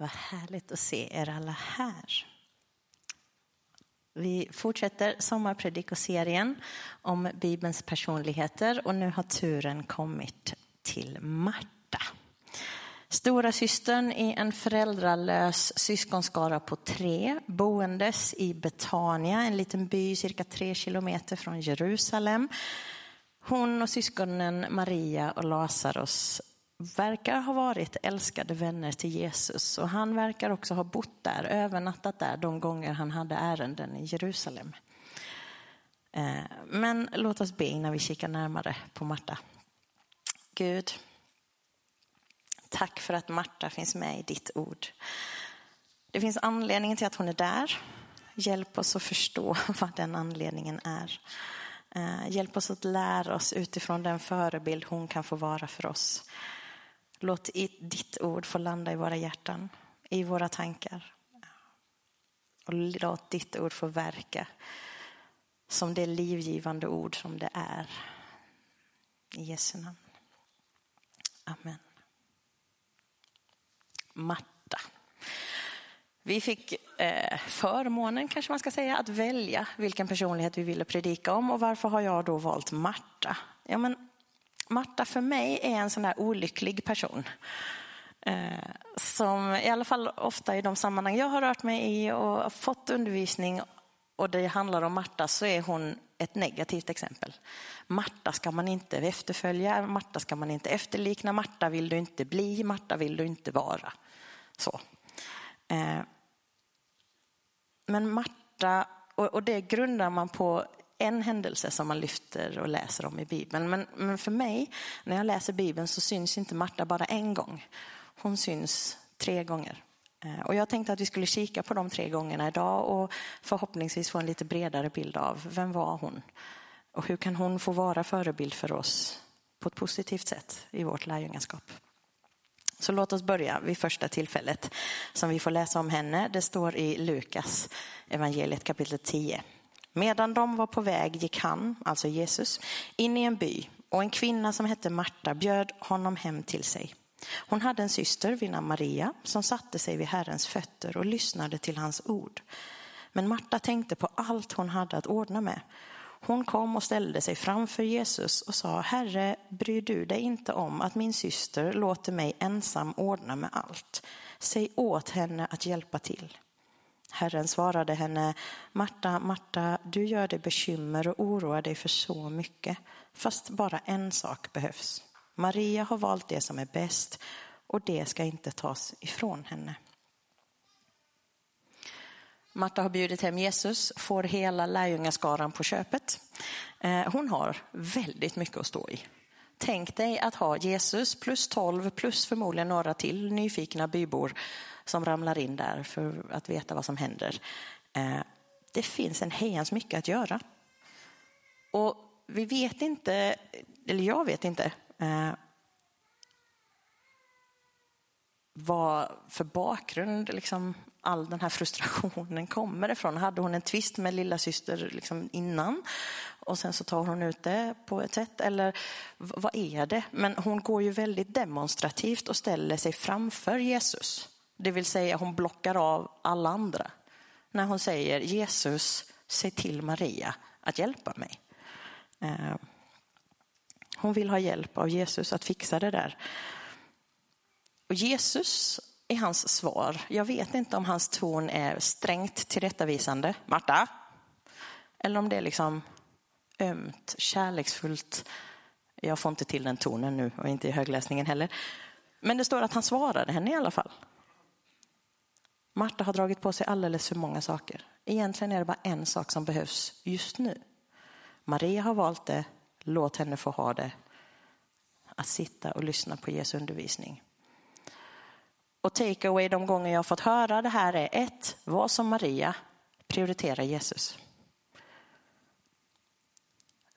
Vad härligt att se er alla här. Vi fortsätter sommarpredikoserien om Bibelns personligheter och nu har turen kommit till Marta. Stora systern i en föräldralös syskonskara på tre, boendes i Betania, en liten by cirka tre kilometer från Jerusalem. Hon och syskonen Maria och Lazarus verkar ha varit älskade vänner till Jesus och han verkar också ha bott där, övernattat där de gånger han hade ärenden i Jerusalem. Eh, men låt oss be innan vi kikar närmare på Marta. Gud, tack för att Marta finns med i ditt ord. Det finns anledning till att hon är där. Hjälp oss att förstå vad den anledningen är. Eh, hjälp oss att lära oss utifrån den förebild hon kan få vara för oss. Låt ditt ord få landa i våra hjärtan, i våra tankar. Och låt ditt ord få verka som det livgivande ord som det är. I Jesu namn. Amen. Marta. Vi fick eh, förmånen, kanske man ska säga, att välja vilken personlighet vi ville predika om. Och varför har jag då valt Marta? Ja, men Marta för mig är en sån där olycklig person. Eh, som i alla fall ofta i de sammanhang jag har rört mig i och fått undervisning och det handlar om Marta så är hon ett negativt exempel. Marta ska man inte efterfölja, Marta ska man inte efterlikna, Marta vill du inte bli, Marta vill du inte vara. Så. Eh, men Marta, och det grundar man på en händelse som man lyfter och läser om i Bibeln. Men, men för mig, när jag läser Bibeln så syns inte Marta bara en gång. Hon syns tre gånger. Eh, och jag tänkte att vi skulle kika på de tre gångerna idag och förhoppningsvis få en lite bredare bild av vem var hon? Och hur kan hon få vara förebild för oss på ett positivt sätt i vårt lärjungaskap? Så låt oss börja vid första tillfället som vi får läsa om henne. Det står i Lukas evangeliet kapitel 10. Medan de var på väg gick han, alltså Jesus, in i en by och en kvinna som hette Marta bjöd honom hem till sig. Hon hade en syster vid namn Maria som satte sig vid Herrens fötter och lyssnade till hans ord. Men Marta tänkte på allt hon hade att ordna med. Hon kom och ställde sig framför Jesus och sa, Herre, bryr du dig inte om att min syster låter mig ensam ordna med allt? Säg åt henne att hjälpa till. Herren svarade henne, Marta, Marta, du gör dig bekymmer och oroar dig för så mycket, fast bara en sak behövs. Maria har valt det som är bäst och det ska inte tas ifrån henne. Marta har bjudit hem Jesus, får hela lärjungaskaran på köpet. Eh, hon har väldigt mycket att stå i. Tänk dig att ha Jesus plus 12 plus förmodligen några till nyfikna bybor som ramlar in där för att veta vad som händer. Eh, det finns en hejans mycket att göra. Och vi vet inte, eller jag vet inte, eh, vad för bakgrund liksom, all den här frustrationen kommer ifrån. Hade hon en tvist med lilla syster liksom innan och sen så tar hon ut det på ett sätt? Eller vad är det? Men hon går ju väldigt demonstrativt och ställer sig framför Jesus. Det vill säga hon blockar av alla andra. När hon säger Jesus, säg till Maria att hjälpa mig. Eh, hon vill ha hjälp av Jesus att fixa det där. Och Jesus är hans svar. Jag vet inte om hans ton är strängt tillrättavisande. Marta. Eller om det är liksom ömt, kärleksfullt. Jag får inte till den tonen nu och inte i högläsningen heller. Men det står att han svarade henne i alla fall. Marta har dragit på sig alldeles för många saker. Egentligen är det bara en sak som behövs just nu. Maria har valt det, låt henne få ha det. Att sitta och lyssna på Jesu undervisning. Och take away de gånger jag har fått höra det här är ett, var som Maria, prioritera Jesus.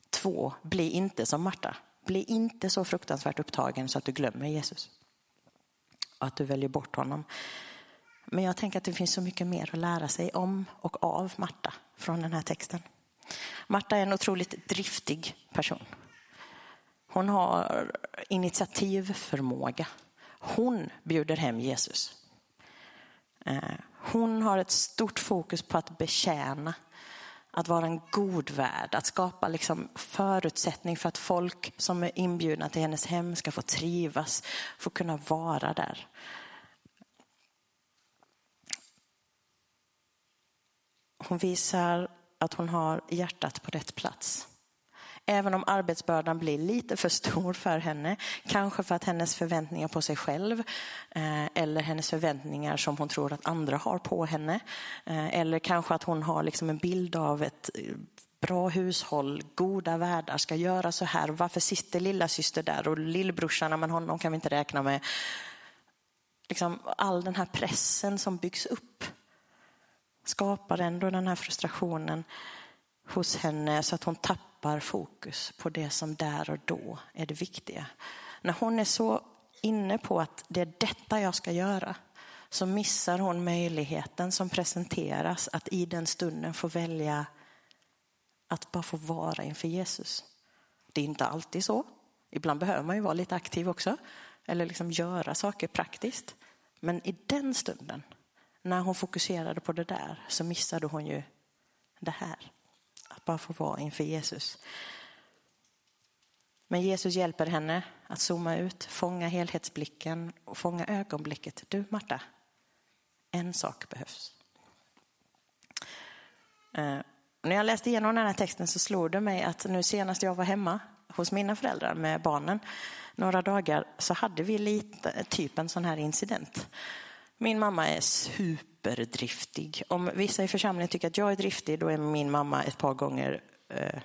Två, bli inte som Marta. Bli inte så fruktansvärt upptagen så att du glömmer Jesus. Och att du väljer bort honom. Men jag tänker att det finns så mycket mer att lära sig om och av Marta från den här texten. Marta är en otroligt driftig person. Hon har initiativförmåga. Hon bjuder hem Jesus. Eh, hon har ett stort fokus på att betjäna, att vara en god värd, att skapa liksom förutsättning för att folk som är inbjudna till hennes hem ska få trivas, få kunna vara där. Hon visar att hon har hjärtat på rätt plats. Även om arbetsbördan blir lite för stor för henne, kanske för att hennes förväntningar på sig själv eh, eller hennes förväntningar som hon tror att andra har på henne. Eh, eller kanske att hon har liksom en bild av ett eh, bra hushåll, goda värdar, ska göra så här. Varför sitter lilla syster där och lillbrorsan, men honom kan vi inte räkna med. Liksom all den här pressen som byggs upp skapar ändå den här frustrationen hos henne så att hon tappar fokus på det som där och då är det viktiga. När hon är så inne på att det är detta jag ska göra så missar hon möjligheten som presenteras att i den stunden få välja att bara få vara inför Jesus. Det är inte alltid så. Ibland behöver man ju vara lite aktiv också eller liksom göra saker praktiskt. Men i den stunden när hon fokuserade på det där så missade hon ju det här. Att bara få vara inför Jesus. Men Jesus hjälper henne att zooma ut, fånga helhetsblicken och fånga ögonblicket. Du Marta, en sak behövs. Eh, när jag läste igenom den här texten så slog det mig att nu senast jag var hemma hos mina föräldrar med barnen några dagar så hade vi lite typ en sån här incident. Min mamma är superdriftig. Om vissa i församlingen tycker att jag är driftig, då är min mamma ett par gånger eh,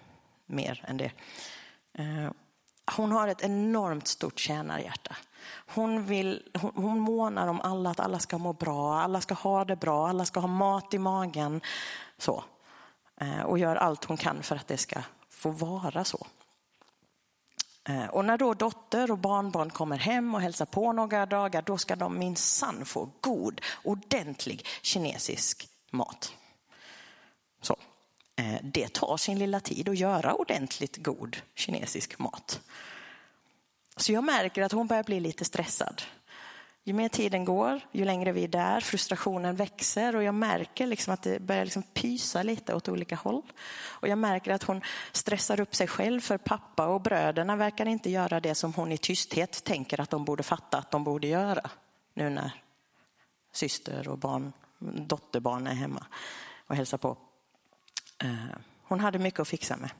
mer än det. Eh, hon har ett enormt stort tjänarhjärta. Hon, vill, hon, hon månar om alla, att alla ska må bra, alla ska ha det bra, alla ska ha mat i magen. Så. Eh, och gör allt hon kan för att det ska få vara så. Eh, och när då dotter och barnbarn kommer hem och hälsar på några dagar, då ska de minsann få god, ordentlig kinesisk mat. Så. Eh, det tar sin lilla tid att göra ordentligt god kinesisk mat. Så jag märker att hon börjar bli lite stressad. Ju mer tiden går, ju längre vi är där, frustrationen växer och jag märker liksom att det börjar liksom pysa lite åt olika håll. Och jag märker att hon stressar upp sig själv för pappa och bröderna verkar inte göra det som hon i tysthet tänker att de borde fatta att de borde göra. Nu när syster och barn, dotterbarn är hemma och hälsar på. Eh, hon hade mycket att fixa med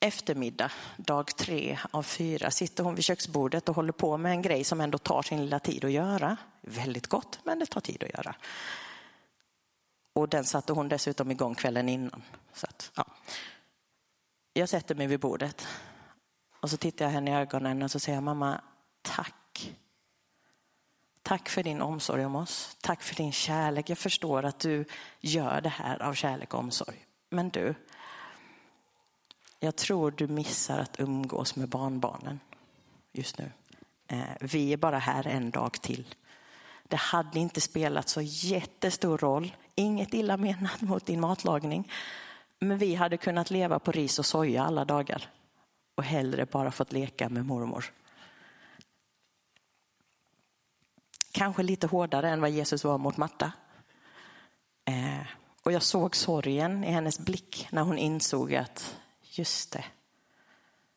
eftermiddag, dag tre av fyra, sitter hon vid köksbordet och håller på med en grej som ändå tar sin lilla tid att göra. Väldigt gott, men det tar tid att göra. Och den satte hon dessutom igång kvällen innan. Så att, ja. Jag sätter mig vid bordet och så tittar jag henne i ögonen och så säger jag, mamma, tack. Tack för din omsorg om oss. Tack för din kärlek. Jag förstår att du gör det här av kärlek och omsorg. Men du, jag tror du missar att umgås med barnbarnen just nu. Eh, vi är bara här en dag till. Det hade inte spelat så jättestor roll, inget illa menat mot din matlagning. Men vi hade kunnat leva på ris och soja alla dagar och hellre bara fått leka med mormor. Kanske lite hårdare än vad Jesus var mot Marta. Eh, och jag såg sorgen i hennes blick när hon insåg att Just det.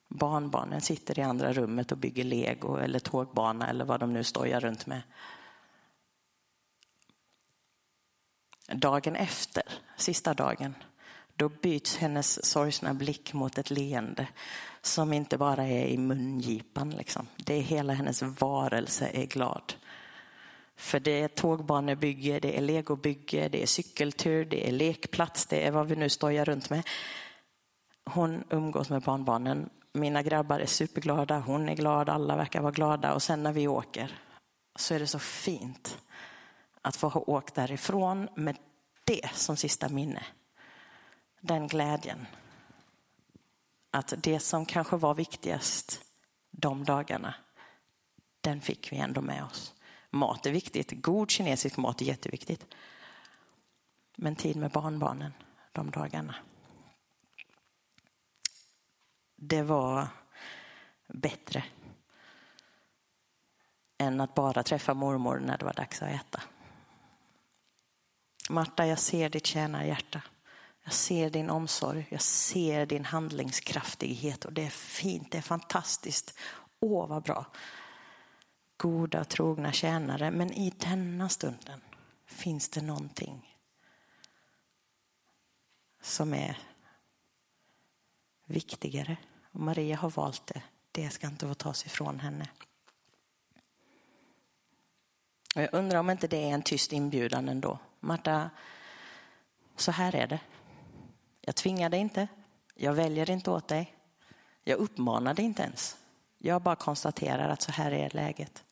Barnbarnen sitter i andra rummet och bygger lego eller tågbana eller vad de nu stojar runt med. Dagen efter, sista dagen, då byts hennes sorgsna blick mot ett leende som inte bara är i mungipan. Liksom. Det är hela hennes varelse är glad. För det är tågbanebygge, det är legobygge, det är cykeltur, det är lekplats, det är vad vi nu stojar runt med. Hon umgås med barnbarnen. Mina grabbar är superglada, hon är glad, alla verkar vara glada. Och sen när vi åker så är det så fint att få ha åkt därifrån med det som sista minne. Den glädjen. Att det som kanske var viktigast de dagarna, den fick vi ändå med oss. Mat är viktigt, god kinesisk mat är jätteviktigt. Men tid med barnbarnen de dagarna det var bättre än att bara träffa mormor när det var dags att äta. Marta, jag ser ditt tjänarhjärta. Jag ser din omsorg, jag ser din handlingskraftighet och det är fint, det är fantastiskt. Åh, vad bra. Goda, och trogna tjänare, men i denna stunden finns det någonting som är viktigare. Och Maria har valt det. Det ska inte få tas ifrån henne. Och jag undrar om inte det är en tyst inbjudan ändå. Marta, så här är det. Jag tvingar dig inte. Jag väljer inte åt dig. Jag uppmanar dig inte ens. Jag bara konstaterar att så här är läget.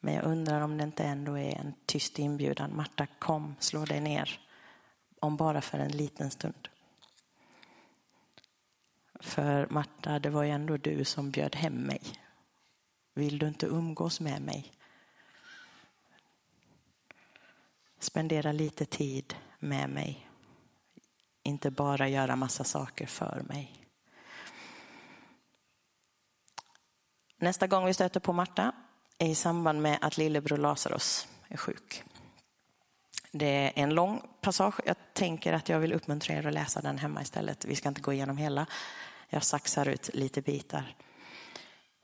Men jag undrar om det inte ändå är en tyst inbjudan. Marta, kom, slå dig ner. Om bara för en liten stund. För Marta, det var ju ändå du som bjöd hem mig. Vill du inte umgås med mig? Spendera lite tid med mig. Inte bara göra massa saker för mig. Nästa gång vi stöter på Marta är i samband med att lillebror Lazarus är sjuk. Det är en lång passage. Jag tänker att jag vill uppmuntra er att läsa den hemma istället. Vi ska inte gå igenom hela. Jag saxar ut lite bitar.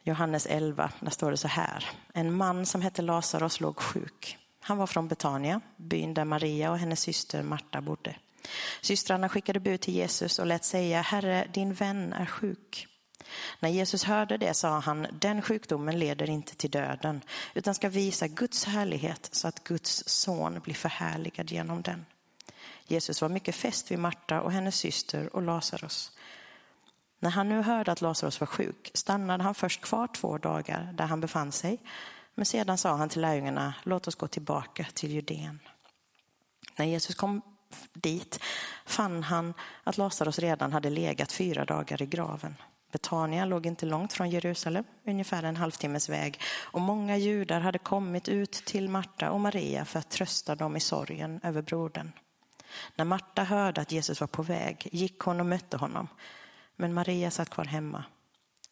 Johannes 11, där står det så här. En man som hette Lazarus låg sjuk. Han var från Betania, byn där Maria och hennes syster Marta bodde. Systrarna skickade bud till Jesus och lät säga, Herre, din vän är sjuk. När Jesus hörde det sa han, den sjukdomen leder inte till döden, utan ska visa Guds härlighet så att Guds son blir förhärligad genom den. Jesus var mycket fäst vid Marta och hennes syster och Lazarus. När han nu hörde att Lazarus var sjuk stannade han först kvar två dagar där han befann sig. Men sedan sa han till lärjungarna, låt oss gå tillbaka till Judeen. När Jesus kom dit fann han att Lazarus redan hade legat fyra dagar i graven. Betania låg inte långt från Jerusalem, ungefär en halvtimmes väg. Och många judar hade kommit ut till Marta och Maria för att trösta dem i sorgen över brodern. När Marta hörde att Jesus var på väg gick hon och mötte honom. Men Maria satt kvar hemma.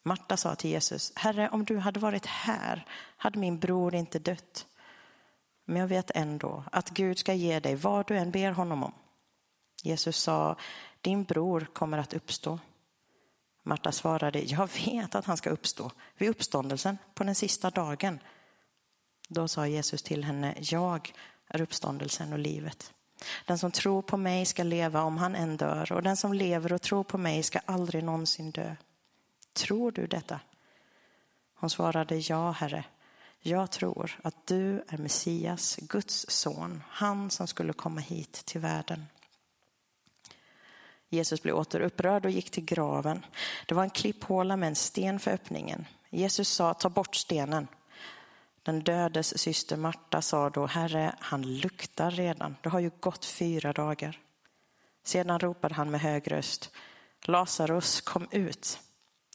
Marta sa till Jesus, Herre, om du hade varit här hade min bror inte dött. Men jag vet ändå att Gud ska ge dig vad du än ber honom om. Jesus sa, din bror kommer att uppstå. Marta svarade, jag vet att han ska uppstå vid uppståndelsen på den sista dagen. Då sa Jesus till henne, jag är uppståndelsen och livet. Den som tror på mig ska leva om han än dör och den som lever och tror på mig ska aldrig någonsin dö. Tror du detta? Hon svarade, ja, Herre. Jag tror att du är Messias, Guds son, han som skulle komma hit till världen. Jesus blev åter upprörd och gick till graven. Det var en klipphåla med en sten för öppningen. Jesus sa, ta bort stenen. Den dödes syster Marta sa då, Herre, han luktar redan. Det har ju gått fyra dagar. Sedan ropade han med hög röst, Lazarus, kom ut.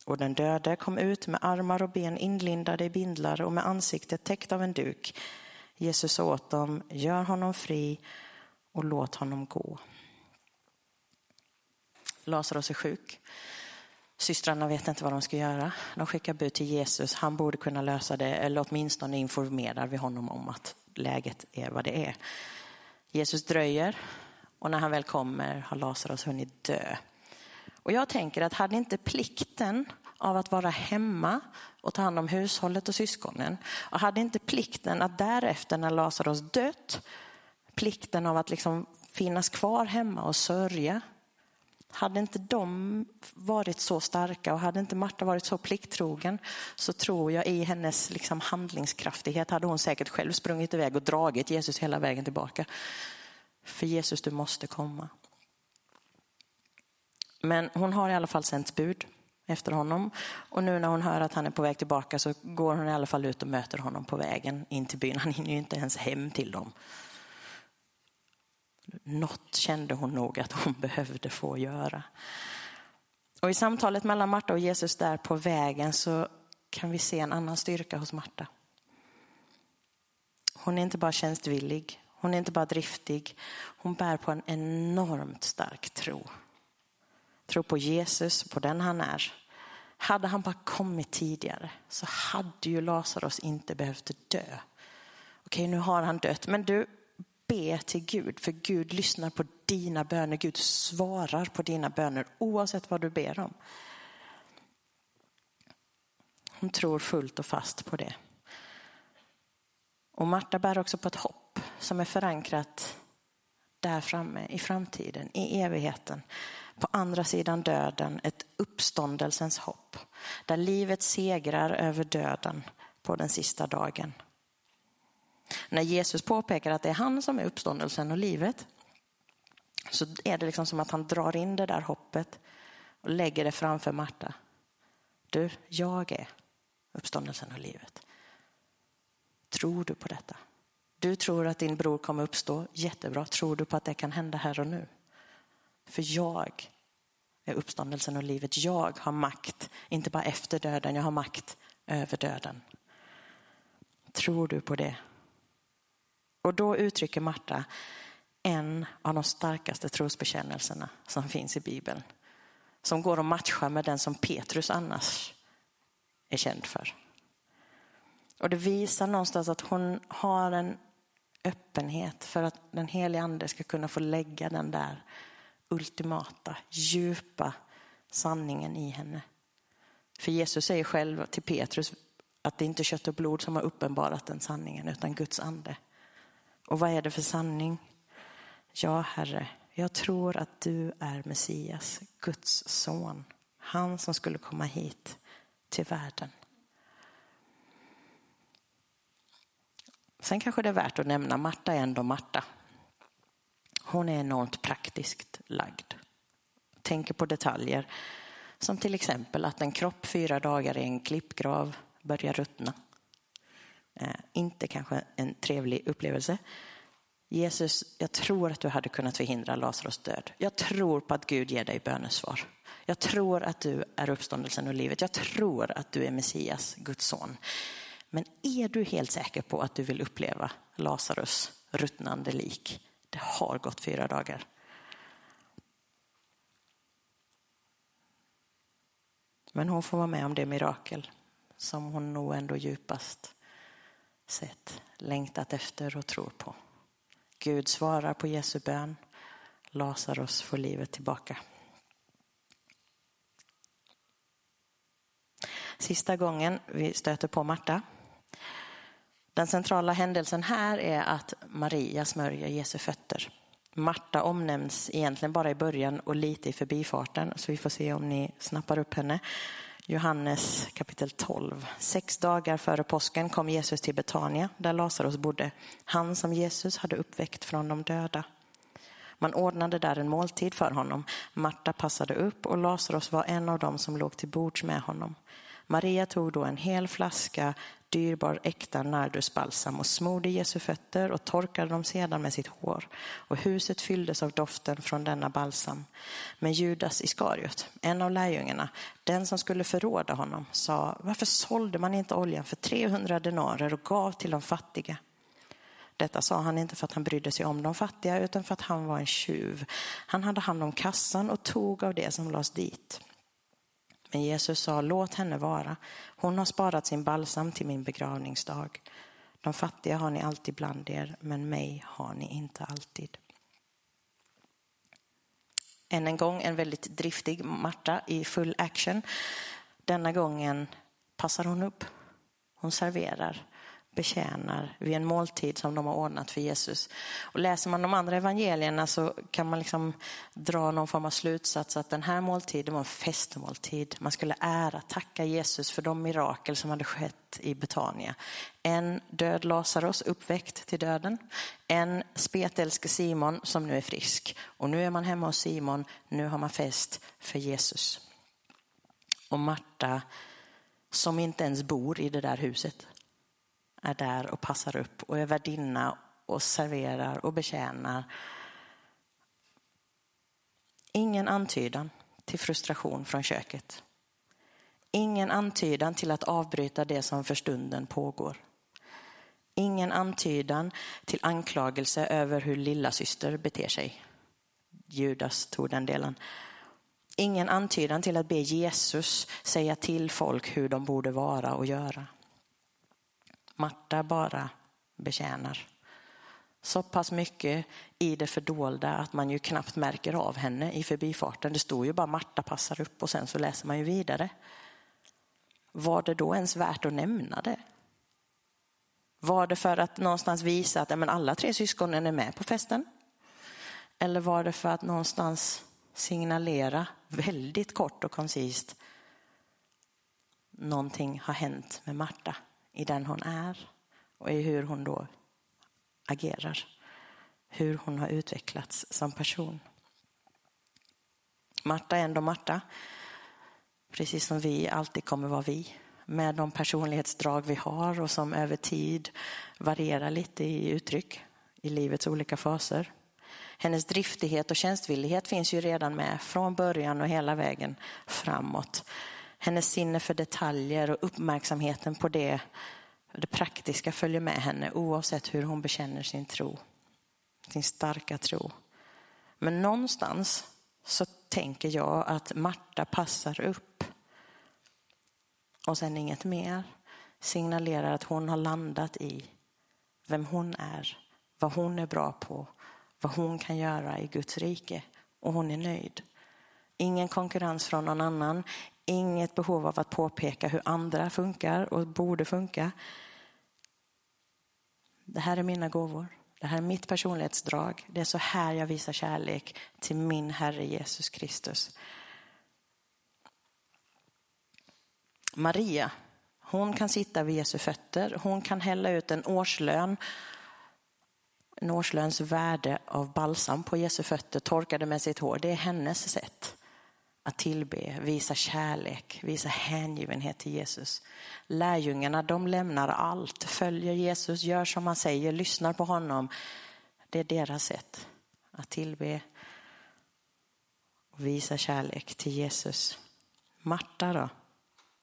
Och den döde kom ut med armar och ben inlindade i bindlar och med ansiktet täckt av en duk. Jesus sa åt dem, gör honom fri och låt honom gå. Lazarus är sjuk. Systrarna vet inte vad de ska göra. De skickar bud till Jesus. Han borde kunna lösa det, eller åtminstone informerar vi honom om att läget är vad det är. Jesus dröjer och när han väl kommer har Lazarus hunnit dö. Och jag tänker att hade inte plikten av att vara hemma och ta hand om hushållet och syskonen och hade inte plikten att därefter när Lazarus dött, plikten av att liksom finnas kvar hemma och sörja hade inte de varit så starka och hade inte Marta varit så plikttrogen så tror jag i hennes liksom handlingskraftighet hade hon säkert själv sprungit iväg och dragit Jesus hela vägen tillbaka. För Jesus, du måste komma. Men hon har i alla fall sänt bud efter honom. Och nu när hon hör att han är på väg tillbaka så går hon i alla fall ut och möter honom på vägen in till byn. Han hinner ju inte ens hem till dem. Något kände hon nog att hon behövde få göra. Och i samtalet mellan Marta och Jesus där på vägen så kan vi se en annan styrka hos Marta. Hon är inte bara tjänstvillig, hon är inte bara driftig, hon bär på en enormt stark tro. Tro på Jesus, på den han är. Hade han bara kommit tidigare så hade ju Lazarus inte behövt dö. Okej, nu har han dött, men du, be till Gud, för Gud lyssnar på dina böner. Gud svarar på dina böner oavsett vad du ber om. Hon tror fullt och fast på det. Och Marta bär också på ett hopp som är förankrat där framme i framtiden, i evigheten. På andra sidan döden, ett uppståndelsens hopp. Där livet segrar över döden på den sista dagen. När Jesus påpekar att det är han som är uppståndelsen och livet så är det liksom som att han drar in det där hoppet och lägger det framför Marta. Du, jag är uppståndelsen och livet. Tror du på detta? Du tror att din bror kommer uppstå, jättebra. Tror du på att det kan hända här och nu? För jag är uppståndelsen och livet. Jag har makt, inte bara efter döden, jag har makt över döden. Tror du på det? Och då uttrycker Marta en av de starkaste trosbekännelserna som finns i Bibeln. Som går att matcha med den som Petrus annars är känd för. Och det visar någonstans att hon har en öppenhet för att den helige ande ska kunna få lägga den där ultimata, djupa sanningen i henne. För Jesus säger själv till Petrus att det inte är kött och blod som har uppenbarat den sanningen utan Guds ande. Och vad är det för sanning? Ja, Herre, jag tror att du är Messias, Guds son. Han som skulle komma hit till världen. Sen kanske det är värt att nämna, Marta är ändå Marta. Hon är enormt praktiskt lagd. Tänker på detaljer som till exempel att en kropp fyra dagar i en klippgrav börjar ruttna. Eh, inte kanske en trevlig upplevelse. Jesus, jag tror att du hade kunnat förhindra Lazarus död. Jag tror på att Gud ger dig bönesvar. Jag tror att du är uppståndelsen och livet. Jag tror att du är Messias, Guds son. Men är du helt säker på att du vill uppleva Lazarus ruttnande lik? Det har gått fyra dagar. Men hon får vara med om det mirakel som hon nog ändå djupast sett längtat efter och tror på. Gud svarar på Jesu bön. Lazarus får livet tillbaka. Sista gången vi stöter på Marta. Den centrala händelsen här är att Maria smörjer Jesu fötter. Marta omnämns egentligen bara i början och lite i förbifarten, så vi får se om ni snappar upp henne. Johannes kapitel 12. Sex dagar före påsken kom Jesus till Betania där Lazarus bodde. Han som Jesus hade uppväckt från de döda. Man ordnade där en måltid för honom. Marta passade upp och Lazarus var en av dem som låg till bords med honom. Maria tog då en hel flaska dyrbar äkta nardusbalsam och smorde Jesu fötter och torkade dem sedan med sitt hår. Och huset fylldes av doften från denna balsam. Men Judas Iskariot, en av lärjungarna, den som skulle förråda honom, sa varför sålde man inte oljan för 300 denarer och gav till de fattiga? Detta sa han inte för att han brydde sig om de fattiga utan för att han var en tjuv. Han hade hand om kassan och tog av det som lades dit. Men Jesus sa, låt henne vara. Hon har sparat sin balsam till min begravningsdag. De fattiga har ni alltid bland er, men mig har ni inte alltid. Än en gång en väldigt driftig Marta i full action. Denna gången passar hon upp. Hon serverar betjänar vid en måltid som de har ordnat för Jesus. Och läser man de andra evangelierna så kan man liksom dra någon form av slutsats att den här måltiden var en festmåltid. Man skulle ära, tacka Jesus för de mirakel som hade skett i Betania. En död Lazarus uppväckt till döden. En spetälske Simon som nu är frisk. Och nu är man hemma hos Simon, nu har man fest för Jesus. Och Marta som inte ens bor i det där huset är där och passar upp och är värdinna och serverar och betjänar. Ingen antydan till frustration från köket. Ingen antydan till att avbryta det som för stunden pågår. Ingen antydan till anklagelse över hur lilla syster beter sig. Judas tog den delen. Ingen antydan till att be Jesus säga till folk hur de borde vara och göra. Marta bara betjänar. så pass mycket i det fördolda att man ju knappt märker av henne i förbifarten. Det står ju bara Marta passar upp och sen så läser man ju vidare. Var det då ens värt att nämna det? Var det för att någonstans visa att men alla tre syskonen är med på festen? Eller var det för att någonstans signalera väldigt kort och koncist någonting har hänt med Marta i den hon är och i hur hon då agerar. Hur hon har utvecklats som person. Marta är ändå Marta, precis som vi alltid kommer vara vi med de personlighetsdrag vi har och som över tid varierar lite i uttryck i livets olika faser. Hennes driftighet och tjänstvillighet finns ju redan med från början och hela vägen framåt. Hennes sinne för detaljer och uppmärksamheten på det, det praktiska följer med henne oavsett hur hon bekänner sin tro. Sin starka tro. Men någonstans så tänker jag att Marta passar upp. Och sen inget mer. Signalerar att hon har landat i vem hon är, vad hon är bra på, vad hon kan göra i Guds rike. Och hon är nöjd. Ingen konkurrens från någon annan, inget behov av att påpeka hur andra funkar och borde funka. Det här är mina gåvor. Det här är mitt personlighetsdrag. Det är så här jag visar kärlek till min Herre Jesus Kristus. Maria, hon kan sitta vid Jesu fötter. Hon kan hälla ut en årslön en årslöns värde av balsam på Jesu fötter, torkade med sitt hår. Det är hennes sätt att tillbe, visa kärlek, visa hängivenhet till Jesus. Lärjungarna, de lämnar allt, följer Jesus, gör som han säger, lyssnar på honom. Det är deras sätt att tillbe och visa kärlek till Jesus. Marta då?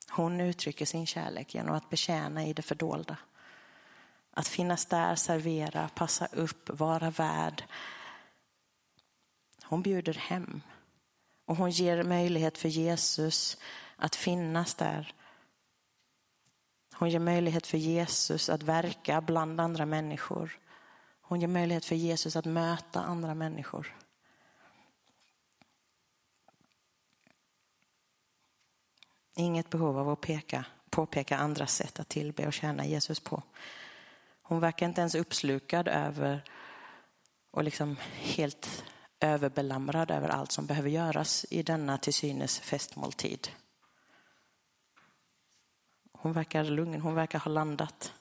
Hon uttrycker sin kärlek genom att betjäna i det fördolda. Att finnas där, servera, passa upp, vara värd. Hon bjuder hem. Och hon ger möjlighet för Jesus att finnas där. Hon ger möjlighet för Jesus att verka bland andra människor. Hon ger möjlighet för Jesus att möta andra människor. Inget behov av att peka, påpeka andras sätt att tillbe och tjäna Jesus på. Hon verkar inte ens uppslukad över och liksom helt överbelamrad över allt som behöver göras i denna till synes festmåltid. Hon verkar lugn, hon verkar ha landat.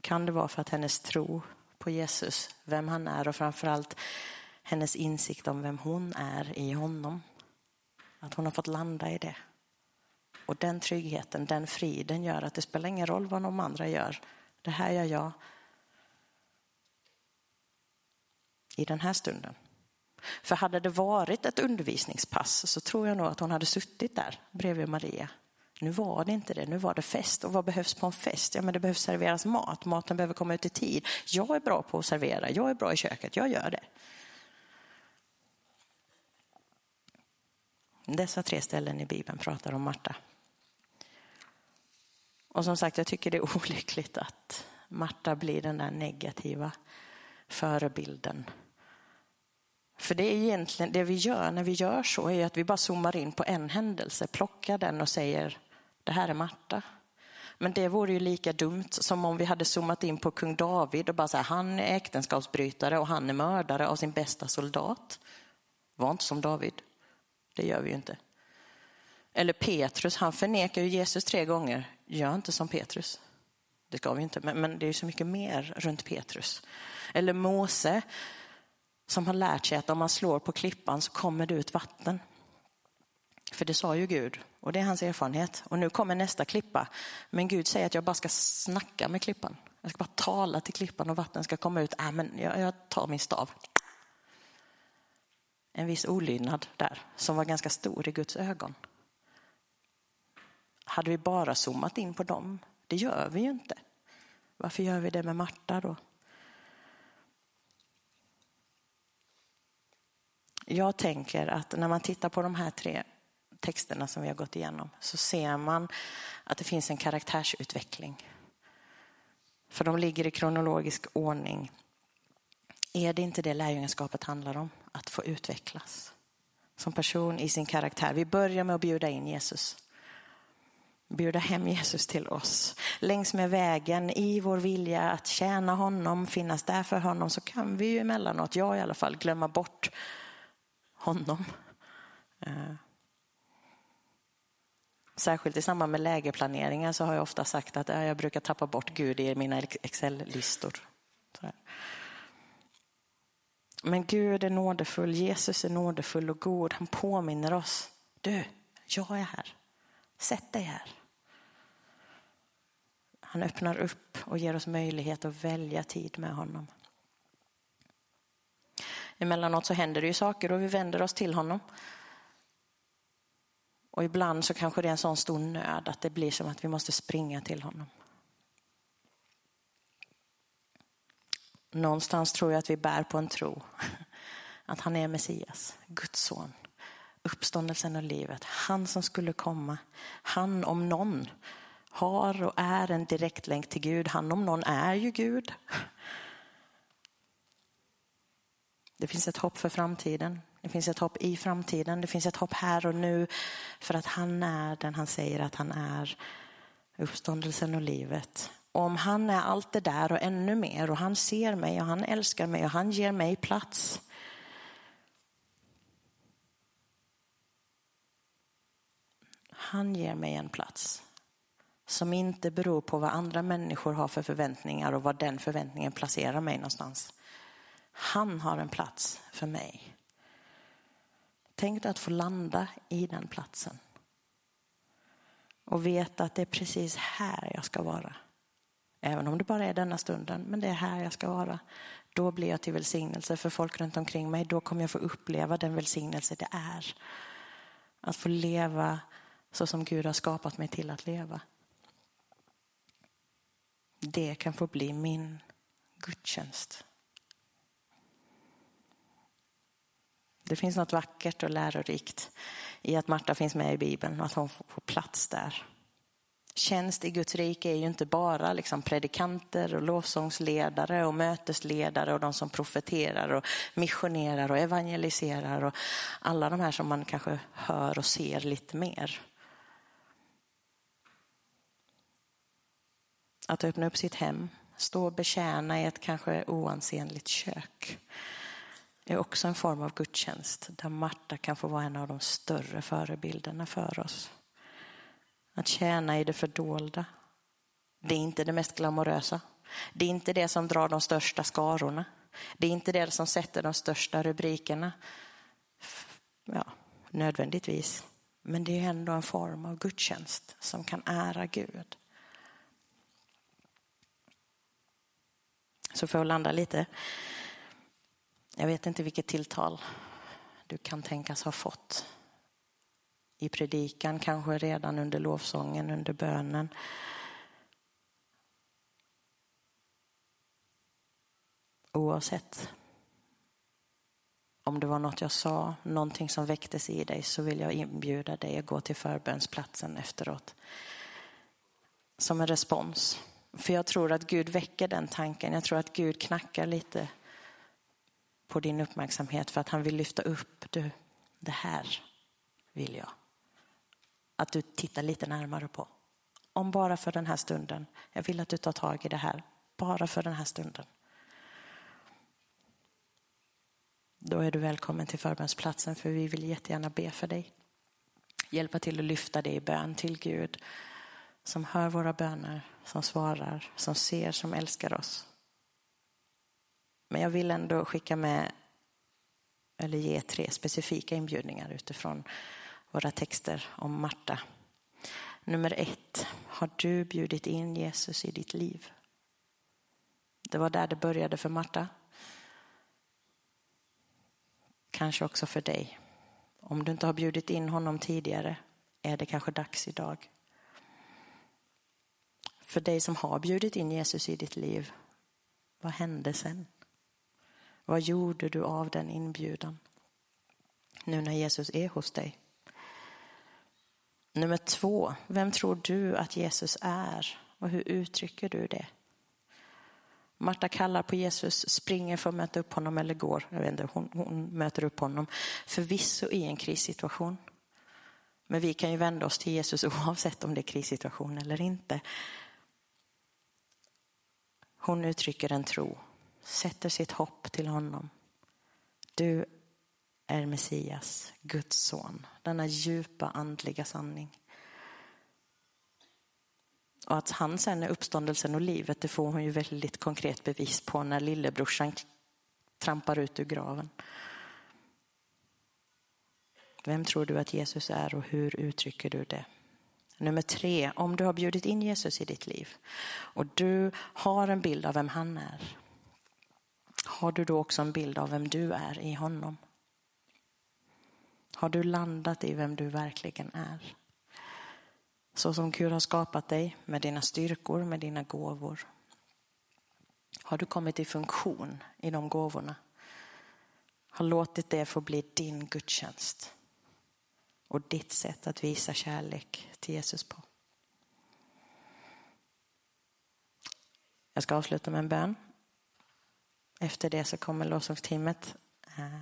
Kan det vara för att hennes tro på Jesus, vem han är och framförallt hennes insikt om vem hon är i honom. Att hon har fått landa i det. Och den tryggheten, den friden gör att det spelar ingen roll vad de andra gör. Det här gör jag i den här stunden. För hade det varit ett undervisningspass så tror jag nog att hon hade suttit där bredvid Maria. Nu var det inte det, nu var det fest. Och vad behövs på en fest? Ja, men det behövs serveras mat, maten behöver komma ut i tid. Jag är bra på att servera, jag är bra i köket, jag gör det. Dessa tre ställen i Bibeln pratar om Marta. Och som sagt, jag tycker det är olyckligt att Marta blir den där negativa förebilden. För det är egentligen det vi gör när vi gör så, är att vi bara zoomar in på en händelse, plockar den och säger det här är Marta. Men det vore ju lika dumt som om vi hade zoomat in på kung David och bara säga han är äktenskapsbrytare och han är mördare av sin bästa soldat. Var inte som David. Det gör vi ju inte. Eller Petrus, han förnekar ju Jesus tre gånger. Gör inte som Petrus. Det ska vi inte, men, men det är ju så mycket mer runt Petrus. Eller Mose som har lärt sig att om man slår på klippan så kommer det ut vatten. För det sa ju Gud och det är hans erfarenhet. Och nu kommer nästa klippa. Men Gud säger att jag bara ska snacka med klippan. Jag ska bara tala till klippan och vatten ska komma ut. Äh, men jag, jag tar min stav. En viss olydnad där som var ganska stor i Guds ögon. Hade vi bara zoomat in på dem? Det gör vi ju inte. Varför gör vi det med Marta då? Jag tänker att när man tittar på de här tre texterna som vi har gått igenom så ser man att det finns en karaktärsutveckling. För de ligger i kronologisk ordning. Är det inte det lärjungaskapet handlar om? Att få utvecklas som person i sin karaktär. Vi börjar med att bjuda in Jesus. Bjuda hem Jesus till oss. Längs med vägen, i vår vilja att tjäna honom, finnas där för honom, så kan vi ju emellanåt, jag i alla fall, glömma bort honom. Eh, särskilt i samband med lägerplaneringar så har jag ofta sagt att jag brukar tappa bort Gud i mina Excel-listor. Men Gud är nådefull, Jesus är nådefull och god. Han påminner oss. Du, jag är här. Sätt dig här. Han öppnar upp och ger oss möjlighet att välja tid med honom. Emellanåt så händer det ju saker och vi vänder oss till honom. Och ibland så kanske det är en sån stor nöd att det blir som att vi måste springa till honom. Någonstans tror jag att vi bär på en tro. Att han är Messias, Guds son. Uppståndelsen och livet. Han som skulle komma. Han om någon har och är en direktlänk till Gud. Han om någon är ju Gud. Det finns ett hopp för framtiden. Det finns ett hopp i framtiden. Det finns ett hopp här och nu. För att han är den han säger att han är. Uppståndelsen och livet. Och om han är allt det där och ännu mer och han ser mig och han älskar mig och han ger mig plats. Han ger mig en plats som inte beror på vad andra människor har för förväntningar och var den förväntningen placerar mig någonstans. Han har en plats för mig. Tänk dig att få landa i den platsen. Och veta att det är precis här jag ska vara. Även om det bara är denna stunden, men det är här jag ska vara. Då blir jag till välsignelse för folk runt omkring mig. Då kommer jag få uppleva den välsignelse det är. Att få leva så som Gud har skapat mig till att leva. Det kan få bli min gudstjänst. Det finns något vackert och lärorikt i att Marta finns med i Bibeln och att hon får plats där. Tjänst i Guds rike är ju inte bara liksom predikanter och lovsångsledare och mötesledare och de som profeterar och missionerar och evangeliserar och alla de här som man kanske hör och ser lite mer. Att öppna upp sitt hem, stå och betjäna i ett kanske oansenligt kök är också en form av gudstjänst där Marta kan få vara en av de större förebilderna för oss. Att tjäna i det fördolda. Det är inte det mest glamorösa. Det är inte det som drar de största skarorna. Det är inte det som sätter de största rubrikerna. Ja, nödvändigtvis. Men det är ändå en form av gudstjänst som kan ära Gud. Så får jag landa lite. Jag vet inte vilket tilltal du kan tänkas ha fått i predikan, kanske redan under lovsången, under bönen. Oavsett om det var något jag sa, någonting som väcktes i dig, så vill jag inbjuda dig att gå till förbönsplatsen efteråt. Som en respons. För jag tror att Gud väcker den tanken. Jag tror att Gud knackar lite på din uppmärksamhet för att han vill lyfta upp, du, det här vill jag att du tittar lite närmare på. Om bara för den här stunden. Jag vill att du tar tag i det här, bara för den här stunden. Då är du välkommen till förbönsplatsen för vi vill jättegärna be för dig. Hjälpa till att lyfta dig i bön till Gud som hör våra böner, som svarar, som ser, som älskar oss. Men jag vill ändå skicka med eller ge tre specifika inbjudningar utifrån våra texter om Marta. Nummer ett, har du bjudit in Jesus i ditt liv? Det var där det började för Marta. Kanske också för dig. Om du inte har bjudit in honom tidigare är det kanske dags idag. För dig som har bjudit in Jesus i ditt liv, vad hände sen? Vad gjorde du av den inbjudan? Nu när Jesus är hos dig. Nummer två, vem tror du att Jesus är och hur uttrycker du det? Marta kallar på Jesus, springer för att möta upp honom eller går. Jag vet inte, hon, hon möter upp honom. Förvisso i en krissituation. Men vi kan ju vända oss till Jesus oavsett om det är krissituation eller inte. Hon uttrycker en tro, sätter sitt hopp till honom. Du är Messias, Guds son. Denna djupa andliga sanning. Och att han sen är uppståndelsen och livet, det får hon ju väldigt konkret bevis på när lillebrorsan trampar ut ur graven. Vem tror du att Jesus är och hur uttrycker du det? Nummer tre, om du har bjudit in Jesus i ditt liv och du har en bild av vem han är. Har du då också en bild av vem du är i honom? Har du landat i vem du verkligen är? Så som Gud har skapat dig med dina styrkor, med dina gåvor. Har du kommit i funktion i de gåvorna? Har låtit det få bli din gudstjänst och ditt sätt att visa kärlek till Jesus på. Jag ska avsluta med en bön. Efter det så kommer lovsångsteamet eh,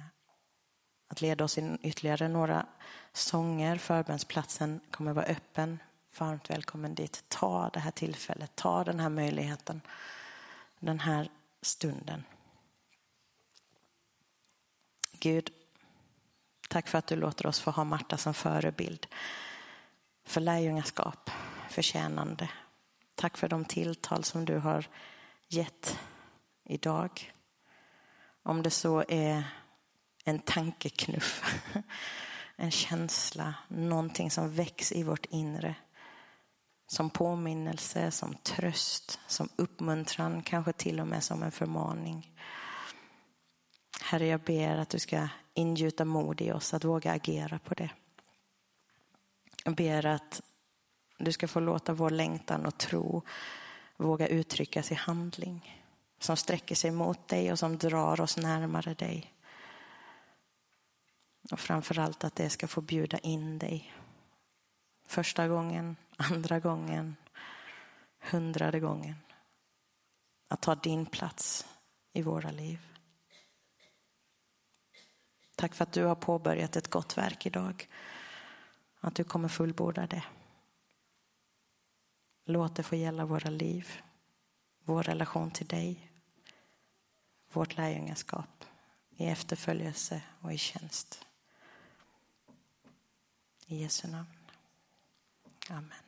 att leda oss in ytterligare några sånger. Förbönsplatsen kommer vara öppen. Varmt välkommen dit. Ta det här tillfället, ta den här möjligheten, den här stunden. Gud, tack för att du låter oss få ha Marta som förebild för lärjungaskap, för tjänande. Tack för de tilltal som du har gett idag. Om det så är en tankeknuff, en känsla, någonting som väcks i vårt inre. Som påminnelse, som tröst, som uppmuntran, kanske till och med som en förmaning. Herre, jag ber att du ska ingjuta mod i oss att våga agera på det. Jag ber att du ska få låta vår längtan och tro våga uttryckas i handling som sträcker sig mot dig och som drar oss närmare dig. Och framförallt att det ska få bjuda in dig. Första gången, andra gången, hundrade gången. Att ta din plats i våra liv. Tack för att du har påbörjat ett gott verk idag. Att du kommer fullborda det. Låt det få gälla våra liv, vår relation till dig, vårt lärjungaskap i efterföljelse och i tjänst. I Jesu namn. Amen.